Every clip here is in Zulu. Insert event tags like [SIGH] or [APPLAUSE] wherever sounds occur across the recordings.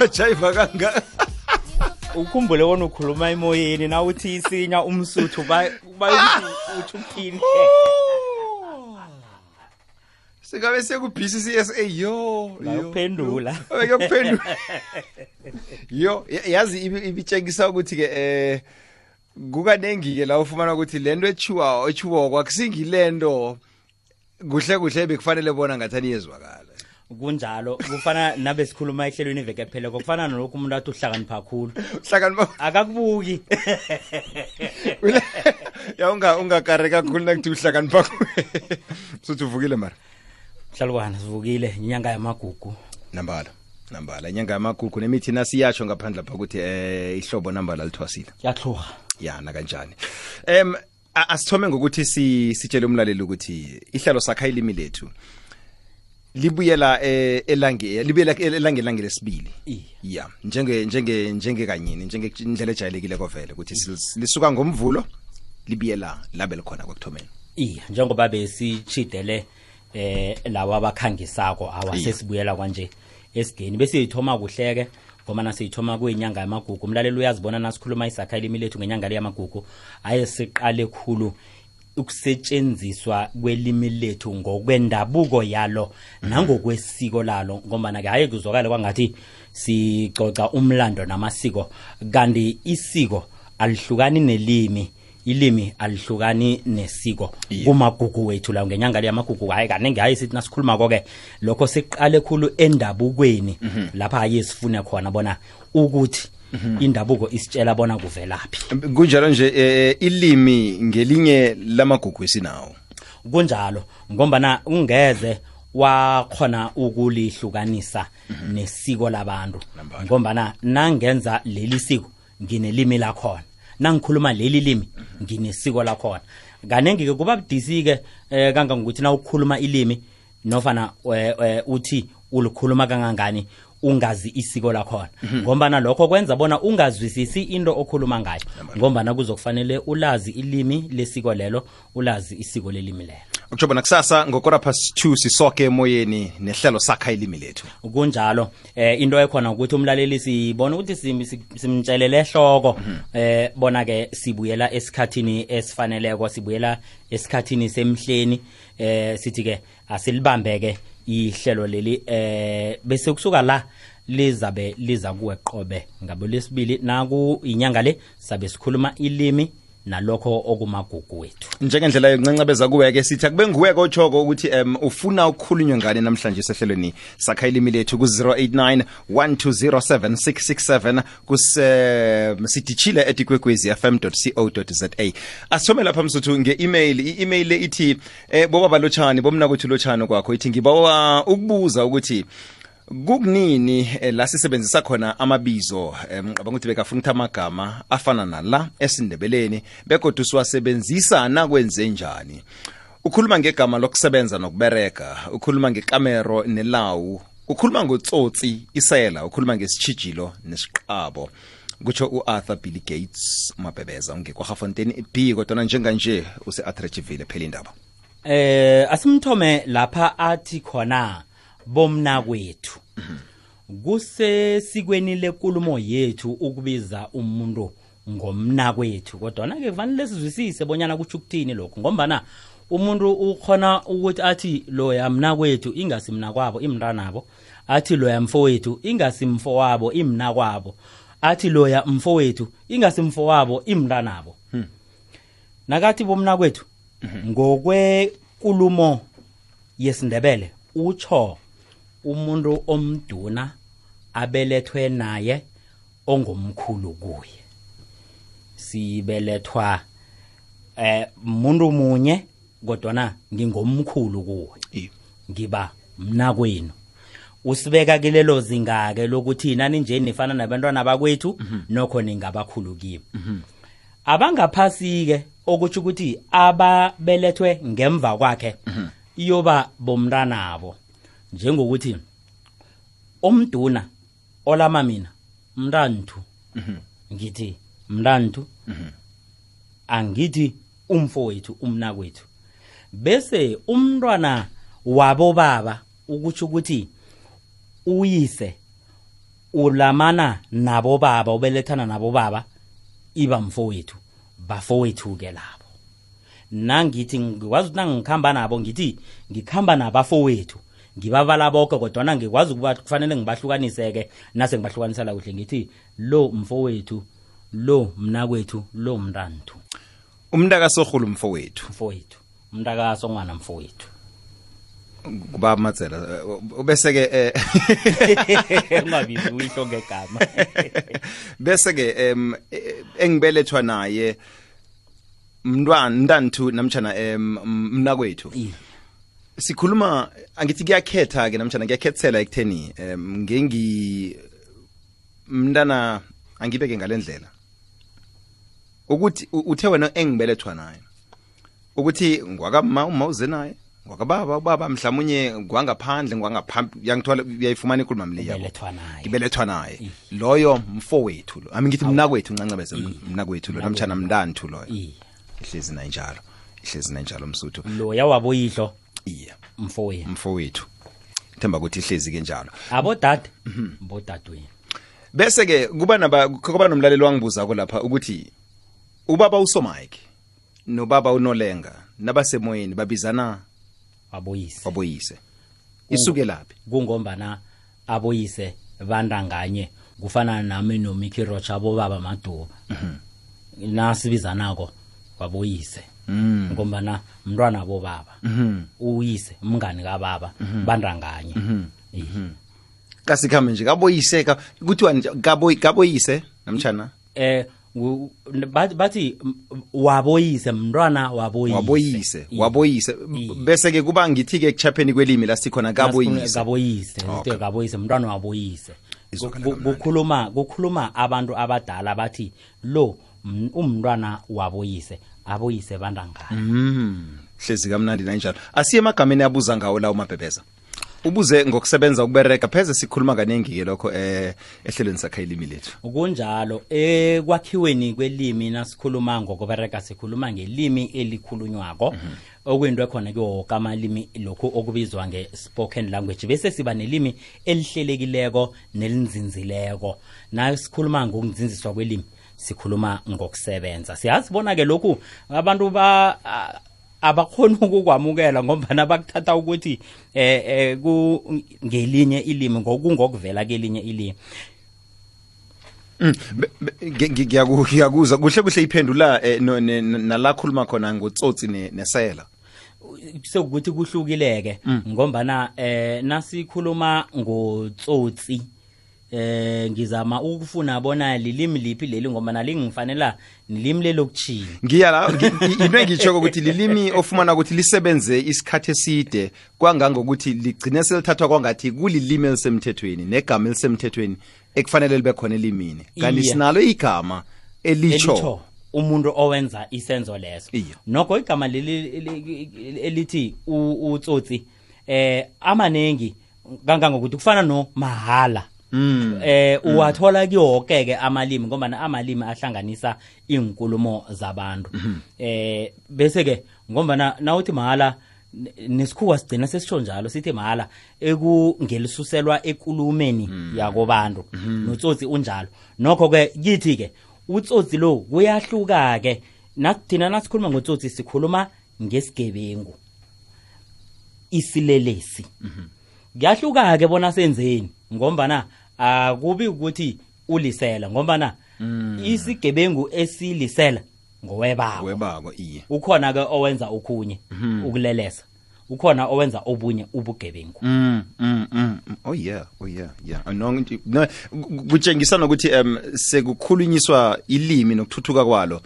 wajayiva kanga ukhumbule wona ukhuluma emoyeni na uthi isinya umsuthu bayokuthi uthi uphile [LAUGHS] singabe sekubhisi CSA yo bayokuphendula. [LAUGHS] Yokuphendula yo ya- yazi ibi- ibitshengisa ukuthi ke eh kukanengi ke la ufumana ukuthi lento echiwa echiwa kwakusingilento kuhle kuhle bekufanele bona ngathani yezwakala kunjalo kufana nabe sikhuluma ehlelweni iveke phele kufana nalokhu umuntu athi uhlakanipha khulu. Akakubuki. [LAUGHS] Ya unga ungakare kakhulu nakuthi uhlakanipha bakho [LAUGHS] suthi uvukile mara? Mhlalukwana sivukile. Inyanga yamagugu. Nambala nambala. Inyanga yamagugu nemithi nasiyatsho ngaphandle lapha ukuthi eh ihlobo nambala lithwasile kuyahluka yana kanjani. Em a- asithome ngokuthi si sitshele umlaleli ukuthi ihlelo sakha ilimi lethu. Libuyela eh, elange libuyela elangelanga lesibili. Iye. ya njenge njenge njenge kanyini njenge indlela ejayelekile kovele ukuthi lisuka ngomvulo libuyela labe likhona kwekuthomeni iya njengoba besitshidele eh lawa abakhangisako awasesibuyela kwanje esigeni. Bese yithoma kuhleke ngoba nasiyithoma kuyinyanga yamagugu. Umlaleli uyazibona nasikhuluma isakha elimi lethu ngenyanga leyamagugu aye siqale khulu ukusetshenziswa kwelimi lethu ngokwendabuko yalo nangokwesiko lalo. Ngombana ke haye kuzwakale kwangathi sicoca umlando namasiko kanti isiko alihlukani nelimi ilimi alihlukani nesiko. Kumagugu wethu la ngenyanga le yamagugu hayi kaningi hayi sithi nasikhuluma ke lokho siqale khulu endabukweni. Lapha haye sifune khona bona ukuthi indabuko isitshela bona kuvelaphi. Kunjalo nje eh, ilimi ngelinye lamagugu esinawo? Kunjalo ngombana ungeze wakhona ukulihlukanisa nesiko labantu. Ngombana nangenza leli siko nginelimi lakhona. Nangikhuluma leli limi nginesiko lakhona. Kaningi-ke kuba budisi-ke um kangangokuthi na ukukhuluma ilimi nofana eh, eh, uthi ulikhuluma kangangani ungazi isiko lakhona. Ngombana lokho kwenza bona ungazwisisi into okhuluma ngayo. Ngombana kuzokufanele ulazi ilimi lesiko lelo ulazi isiko lelimi lelo ukutsho bona kusasa ngokora past 2 sisoke emoyeni nehlelo sakha ilimi lethu. Kunjalo. Eh into ekhona ukuthi umlaleli sibona ukuthi sim- sim- simtshelele ehloko. Eh bona ke sibuyela esikhathini esifaneleko sibuyela esikhathini semhleni. Eh sithi ke asilibambeke ihlelo leli. Eh bese kusuka la lizabe liza kuwe qobe. Ngabo lesibili naku inyanga le sabe sikhuluma ilimi nalokho okumagugu wethu. Njengendlela yokuncancabeza kuweke sithi akube nguwe kotshoko ukuthi um ufuna ukukhulunywa ngani namhlanje sehlelweni sakha ilimi lethu ku-089 1207667 kus uh, etikwekwezi fm co za asithome lapha msuthu nge-email. I-email le ithi eh, bobaba lotshani bomnakwethu lotshani kwakho ithi ngibawa ukubuza ukuthi kukunini eh, la sisebenzisa khona amabizo eh, ngicabanga ukuthi bekafuna ukuthi amagama afana nala esindebeleni begodwa siwasebenzisa nakwenze njani? Ukhuluma ngegama lokusebenza nokubereka ukhuluma ngekamero nelawu ukhuluma ngotsotsi isela ukhuluma ngesitshijilo nesiqabo kutsho u-arthur billy gates umabhebeza ungekwahafonteni b kodwana njenganje use-atrechiville phela indaba eh asimthome lapha athi khona bomna kwethu. Kusesikweni lenkulumo yethu ukubiza umuntu ngomna kwethu kodwa ke kufanele sizwisise bonyana kutsho ukuthini lokho ngombana umuntu ukhona ukuthi athi loya mna kwethu ingasi mna kwabo imntanabo athi loya mfo wethu ingasi mfo wabo imna kwabo athi loya mfo wethu ingasi mfo wabo imntanabo nakathi bomna kwethu ngokwenkulumo yesindebele utsho umuntu omduna abelethwe naye ongomkhulu kuye. Sibelethwa eh umuntu munye kodwana ngingomkhulu kuwe ngiba mna kwenu usibeka kilelo zinga-ke lokuthi nani nje nifana nabantwana bakwethu nokho ningabakhulu kibo. Abangaphasi-ke okutsho ukuthi ababelethwe ngemva kwakhe iyoba bomntanabo. Njengokuthi omduna olama mina mntanthu ngithi mntanthu angithi umfowethu umnakwethu. Bese umntwana wabo baba ukutsho ukuthi uyise ulamana nabo baba ubelethana nabo baba iba mfowethu bafowethu ke labo. Nangithi ngikwazi ukuthi nangikhamba nabo ngithi ngikhamba nabafowethu. Ngibabala bonke kodwana ngikwazi ukuba kufanele ngibahlukanise-ke nase ngibahlukanisela kuhle ngithi lo mfowethu lo mnakwethu lo mntanthu umntaka sohulu mfowethu. Mfowethu umntakasongwana mfowethu. Kuba matsela bese ke eh, [LAUGHS] ungabizi uyihlo ngegama. [LAUGHS] Bese ke em engibelethwa naye mntwana mntanthu namtjana em mnakwethu. Iye. Sikhuluma angithi kuyakhetha ke namtjana kuyakhethela ekutheni um ngengi mntana angibeke ngalendlela. Ukuthi uthe wena engibelethwa naye ukuthi ngwakama uma uze naye ngwakababa ubaba mhlawumunye ngwangaphandle ngwangaphambi uyayifumana mli yabo. Ngibelethwa naye. loyo mfo wethu lo ami ngithi mnakwethu ncancabeze mnakwethu lo namtshana mntanthu loyo. Ihlezi naye njalo ihlezi naye njalo msuthu. Loya waboyihlo iye mfowethu. Mfowethu. Themba ukuthi ihlezi ke njalo. Abodade bodadweni bese ke kuba naba kuba nomlaleli wangibuzako lapha ukuthi ubaba usomike nobaba unolenga nabasemoyeni babizana waboyise. waboyise. Isuke laphi? kungombana aboyise bandanganye kufana nami nomiki rocha abobaba maduba nasibizanako waboyise. Ngombana mntwana bobaba uyise umngani kababa bandanganye Iye. kasikhambe nje kaboyise ka kuthiwa kaboyise namtjana eh bathi- waboyise mntwana waboyise. Waboyise bese ke kuba ngithi ke ekuchapheni kwelimi lasikhona kaboyise. kaboyise Okay. okay. kaboyise mntwana waboyise. Kukhuluma kukhuluma abantu abadala bathi lo umntwana waboyise. Aboyise bandangani Mm, hlezi kamnandi nanjalo. Asiye emagameni abuza ngawo lawo mabhebeza ubuze ngokusebenza ukubereka pheze sikhuluma kaningi ke lokho eh ehlelweni sakha ilimi lethu. Kunjalo ekwakhiweni kwelimi nasikhuluma ngokubereka sikhuluma ngelimi elikhulunywako. Okuyinto ekhona kiwo woke amalimi lokhu okubizwa nge-spoken language. Bese siba nelimi elihlelekileko nelinzinzileko. Nasikhuluma ngokunzinziswa kwelimi sikhuluma ngokusebenza. Siyazibona ke lokhu abantu ba abakhona ukukwamukela ngombana bakuthatha ukuthi eh ku ngelinye ilimi ngokungokuvela kelinye ilimi. Mm, ngiyakuzwa kuhle kuhle iphendula eh, no- ne- ne- nala khuluma khona ngotsotsi ne- nesela. Sekukuthi kuhlukileke ngombana eh nasikhuluma ngotsotsi eh ngizama ukufuna bona lilimi liphi leli ngoba nalingifanela nilimi lelokuchini ngiyala ngi- into engitshoko ukuthi lilimi ofumana ukuthi lisebenze isikhathi eside kwangangokuthi ligcine selithathwa kwangathi kulilimi elisemthethweni negama elisemthethweni ekufanele libe khona elimini. Kanti sinalo igama elitsho umuntu owenza isenzo leso. Nokho igama leli eli- elithi utsotsi eh amanengi kangangokuthi kufana no mahala Mm. eh uwathola kiwoke ke amalimi ngoba amalimi ahlanganisa inkulumo zabantu. Eh bese ke ngoba nawuthi mahala nesikhuwa sigcina sesisho njalo sithi mahala ekungelisuselwa ekulumeni yakobantu. Notsotsi unjalo. Nokho ke kithi ke utsotsi lo kuyahluka ke nathina nasikhuluma ngotsotsi sikhuluma ngesigebengu. Isilelesi. Kuyahluka ke bona senzeni ngombana akubi ukuthi ulisela ngombana isigebengu esilisela ngowebako webako iye ukhona ke owenza okhunye ukulelesa ukhona owenza obunye ubugebengu Mm, mm, mm. mm. Oh yeah, oh yeah, yeah. No, nti- no, ku- kutshengisa nokuthi um sekukhulunyiswa ilimi nokuthuthuka kwalo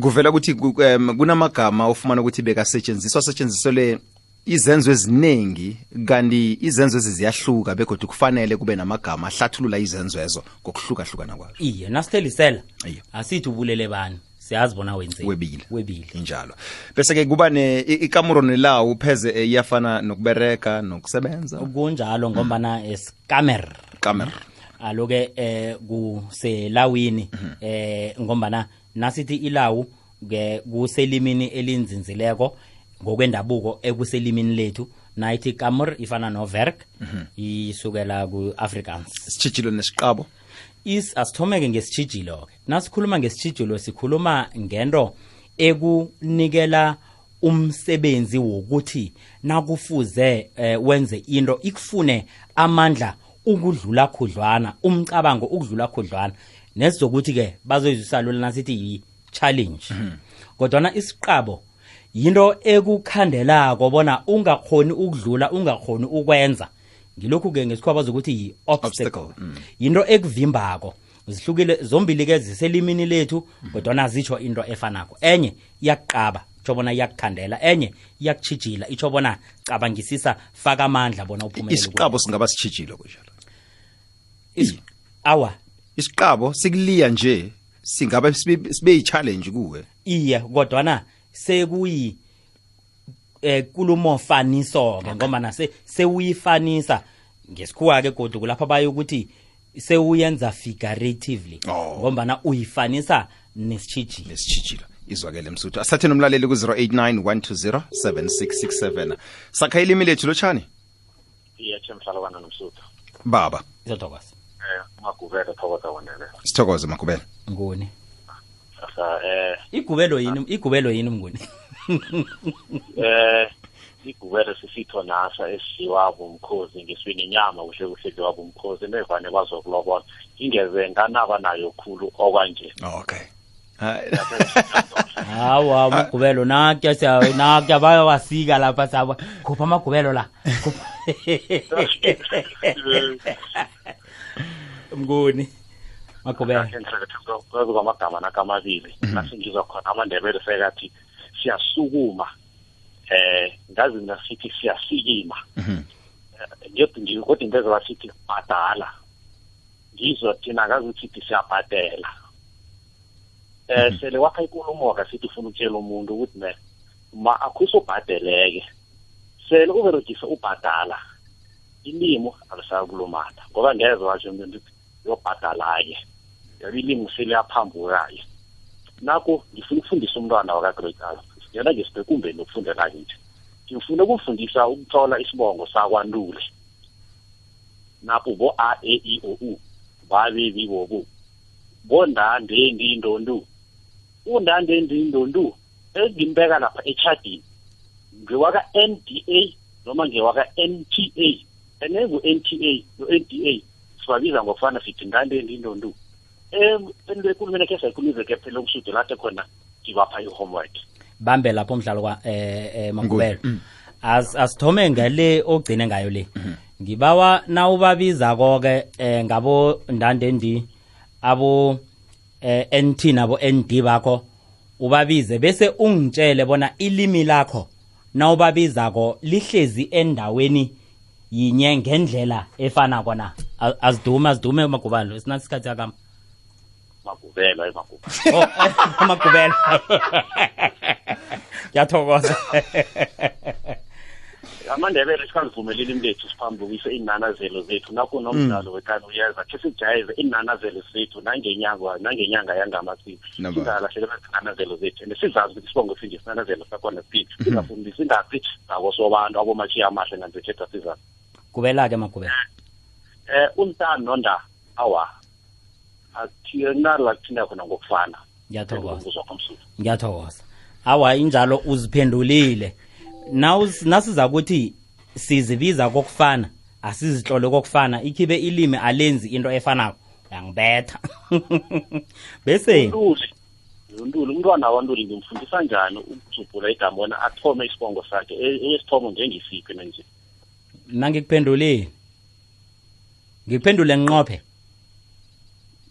kuvela ukuthi ku- um, kunamagama ofumana ukuthi bekasetshenziswa asetshenziselwe izenzo eziningi kanti izenzo ezi ziyahluka begodwa kufanele kube namagama ahlathulula izenzo ezo ngokuhlukahlukana kwazo. Iye nasithelisela asithi ubulele bani? Siyazi bona wenzeni. Webile. Webile. Injalo. Bese ke kuba ne ikamuro nelawo upheze eh, iyafana nokubereka nokusebenza. Kunjalo ngombana escamer kamer. Aloke eh kuselawini eh ngombana nasithi ilawu ke kuselimini elinzinzileko ngokwendabuko ekuselimini lethu nayithi kamur ifana noverk isukela ku-afrikaans. Sitshijilo nesiqabo. Is asithomeke ngesitshijilo ke. Nasikhuluma ngesitshijilo sikhuluma ngento ekunikela umsebenzi wokuthi nakufuze eh, wenze into ikufune amandla ukudlula khudlwana umcabango ukudlula khudlwana. Nesizokuthi ke bazoyizwisa lula nasithi yi-challenge. Kodwana isiqabo yinto ekukhandelako bona ungakhoni ukudlula ungakhoni ukwenza. Ngilokhu-ke ngesikhuwa bazokuthi yi-obstacle. Mm. yinto ekuvimbako. Zihlukile zombili ke ziselimini lethu kodwana zitsho into efanako. Enye iyakuqaba itsho bona iyakukhandela. Enye iyakutshijila itsho bona cabangisisa faka amandla bona uphumelele singaba sitshijile kunjalo Is- awa. isiqabo sikuliya nje singaba sibe yi-challenge kuwe? Iye kodwana sekuyi eh kulumofaniso ke ngoba nase sewuyifanisa. Ngesikhuwa ke godu kulapha bayo ukuthi sewuyenza figuratively Oh. ngombana uyifanisa nesitshijilo. Nesitshijilo. Izwakele msuthu. Asathe nomlaleli ku-089 120 7667 sakha ilimi lethu lotshani? Iyeche mhlalokwana nomsuthu. Baba. Izothokoza. Eh magubele thokoza wonele sithokoze makubela nguni? Sasa eh. Igubelo yini igubelo yini mnguni? [LAUGHS] Eh igubele sisitho nasa esidliwabo umkhozi ngeswini inyama kuhle kuhle edliwabo umkhozi nevane bazokulobola ingeze nganaba nayo khulu okwanje. Okay. [LAUGHS] Hawa amagubelo nakya nakya bayawasika lapha sabo khupha amagubelo la. [LAUGHS] Mnguni. Magubelo kwezo kwamagama nakamabili nasingizwa khona amandebele sekathi siyasukuma. Eh ngazi nasithi siyasikima. Ngiyothi kodwa into ezabasithi bhadala ngizwa thina ngazi ukuthi siyabhadela. Eh sele wakha ikulumo kasithi ufuna ukutshela umuntu ukuthi ne ma akusobhadeleke sele uberegisa ubhadala ilimo alisakulumana ngoba ngeze washo umuntu ukuthi yobhadala-ke yabe ilimi seliyaphambuka-ke nakho ngifuna ukufundisa umntwana wakagrade ngena ngesibhekumbeni lokufundela kithi ngifuna ukumfundisa ukuthola isibongo sakwantule napho bo a e i o u babebi bobu bondande ndindondu undande ndindondu engimbeka lapha echadini ngewaka NDA noma ngewaka NTA enengu NTA no NDA sibabiza ngokufana sithi ndande ndindondu em enbekulumene ke sayikhulume ke phela umsudu lathi khona ngibapha i-homework. Bambe lapho umdlalo kwa eh, eh magubelo as asithome ngale ogcine ngayo le. Ngibawa nawubabiza konke eh ngabo ndandendi abo eh NT nabo ND bakho ubabize. Bese ungitshele bona ilimi lakho nawubabizako lihlezi endaweni yinye ngendlela efana kona azidume azidume magubalo sinathi isikhathi yakama magubela emagubela oh [LAUGHS] amagubelo [LAUGHS] ngiyathokoza. Amandebele sikazivumela imlethu lethu siphambukise iinanazelo zethu. Nakunomdlalo wekani uyeza khe sijayeze iinanazelo zethu nangenyanga nangenyanga yangamasiko. Singalahlekela singalahlekelwa zinanazelo zethu and sizazi ukuthi isibongo sinje sinanazelo sakhona siphi. Singafundisi singathi ngakosobantu abomatshiya amahle nanzekhetha sizazi. Kubela-ke magubelo eh untani nonda awa akunala kuthinda khona ngokufana. Ngiyathokoza. Ngiyathokoza. Awa injalo uziphendulile. Nasiza kuthi sizibiza kokufana asizihlole kokufana ikhibe ilimi alenzi into efanako. Yangibetha. [LAUGHS] Bese Ntuli umntwana wantuli ngimfundisa njani ukujubhula igama bona athome isibongo sakhe? Esithomo eyesithomo njengesiphi nanje nangikuphendulile. Ngikuphendule nqophe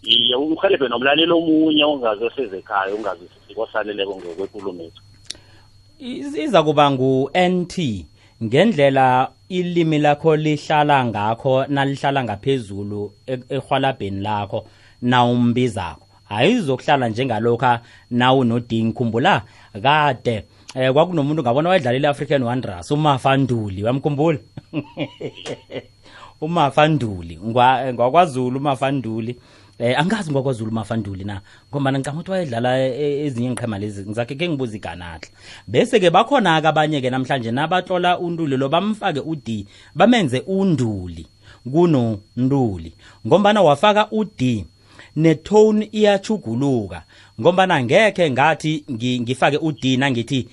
iye umhelebhe nomlaleli omunye ongazi osezekhaya ongazi sikosaleleko ngokwenkulumo ethu iza kuba ngu-nt ngendlela ilimi lakho lihlala ngakho nalihlala ngaphezulu ehwalabheni lakho nawumbizakho ayizokuhlala njengalokha nawunodingi khumbula kade eh kwakunomuntu ngabona wayedlalela i-african wanderers umafanduli wamkhumbula [LAUGHS] umafanduli Ngwa- ngwakwazulu umafanduli eh angazi ngokwazulu mafanduli na ngoba ngicanga ukuthi wayedlala e- ezinye ngiqhema lezi ngizakhe ke ngibuza iganahla bese ke bakhona ke abanye ke namhlanje nabatlola unduli lo bamfake ud bamenze unduli kuno nduli ngombana wafaka ud netone iyachuguluka ngombana ngekhe ngathi ngi- ngifake ud nangithi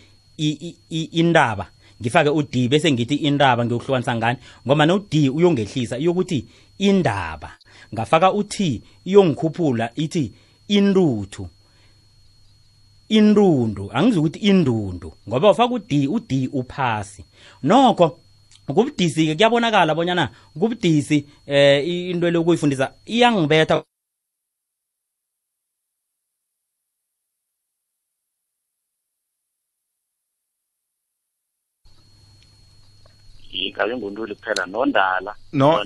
indaba ngifake ud bese ngithi indaba ngiyokuhlukanisa ngani? Ngoba no-d uyongehlisa iyokuthi indaba ngafaka uthi iyongikhuphula ithi intuthu intundu angizi ukuthi indundu ngoba ufaka ud ud uphasi. Nokho kubudisi ke kuyabonakala bonyana kubudisi eh into lokuyifundisa iyangibetha ingabe nguntuli kuphela nondala No.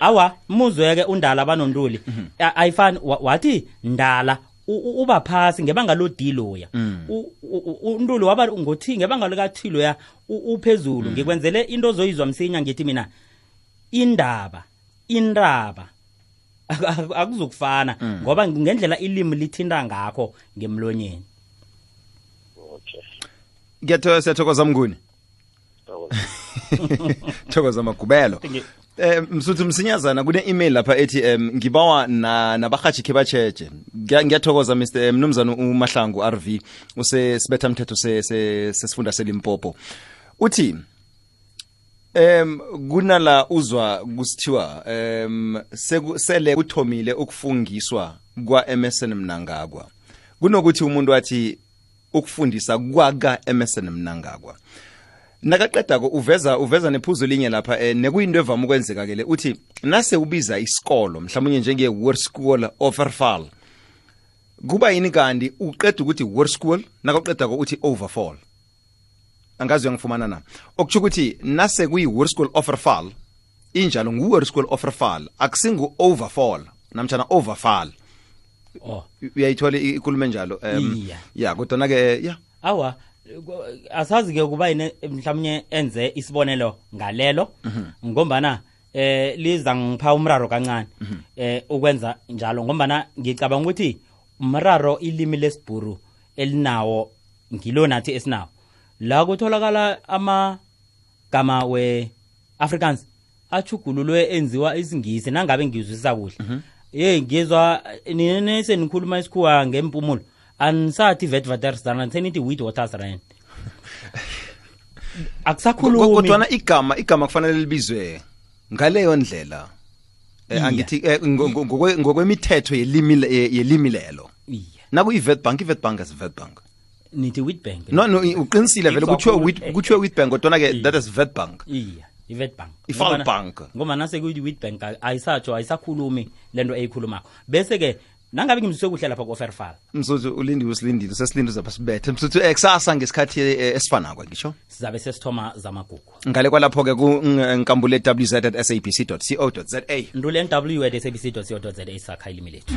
awa muzweke undala banontuli ayifani wathi ndala uba phasi ngebanga lodi loya. U- u- u- untuli waba ngothi ngebanga likathiloya uphezulu ngikwenzele into ozoyizwa msinya ngithi mina indaba ak- akuzukufana ngoba ngendlela ilimi lithinta ngakho ngemlonyeni. Okay. Ngiyathokoza siyathokoza mnguni Thokoza. [LAUGHS] thokoza magubelo eh msuthu msinyazana kune email lapha ethi em ngibawa na nabahathi ke bacheche Ngiya- ngiyathokoza Mr mnumzana uMahlangu RV use sibetha mthetho se se- sesifunda selimpopo. Uthi em kunala uzwa kusithiwa em sele kuthomile ukufungiswa kwa MSN Mnangagwa. Kunokuthi umuntu athi ukufundisa kwaka MSN Mnangagwa. Nakaqedako uveza uveza nephuzu linye lapha eh, nekuyinto evama ukwenzeka ke le uthi nase ubiza isikolo mhlawumbe njenge-wor School Overfall kuba yini kanti uqeda ukuthi wor School nakaqedako uthi Overfall angazi uyangifumana na okutsho ukuthi nase kuyi-wor School Overfall injalo ngu Word School Overfall akusingu Overfall namtjana Overfall oh uyayithola ikulume ikulumo enjalo em, Iya. ya kodwa ke ya awa asazi ke ukuba mhlawumnye enze isibonelo ngalelo? Ngombana eh liza ngipha umraro kancane. Eh ukwenza njalo. Ngombana ngicabanga ukuthi umraro ilimi lesibhuru elinawo ngilo nathi esinawo. La kutholakala amagama we Africans achugululwe enziwa isingisi. Nangabe ngizwisisa kuhle. Ye ngizwa nini senikhuluma isikhuwa ngempumulo andisathi vetwatersrand senithi wit waters akusakhulumikodwana igama igama kufanele libizwe ngaleyo ndlela. Eh, angithi eh, ngokwemithetho yelimi lelo. Naku i-vetbank i-vetbank as vetbank nithi witbank no no uqinisile vele kuthiwe witbank kodwana ke that is vetbank iya i-vetbank ngoba nase kuyi-witbank ayisatsho ayisakhulumi lento eyikhulumako. Bese ke nangabe ngimziswe kuhle lapha koferfal msuthu ulindiwe usilindile sesilindile zapha sibethe msuthu eh, kusasa ngesikhathi eh, esifanako ngisho? Sizabe sesithoma zamagugu. Ngale kwalapho-ke kunkambule wz at sabc co za ndule nw at sabc co za sakha ilimi lethu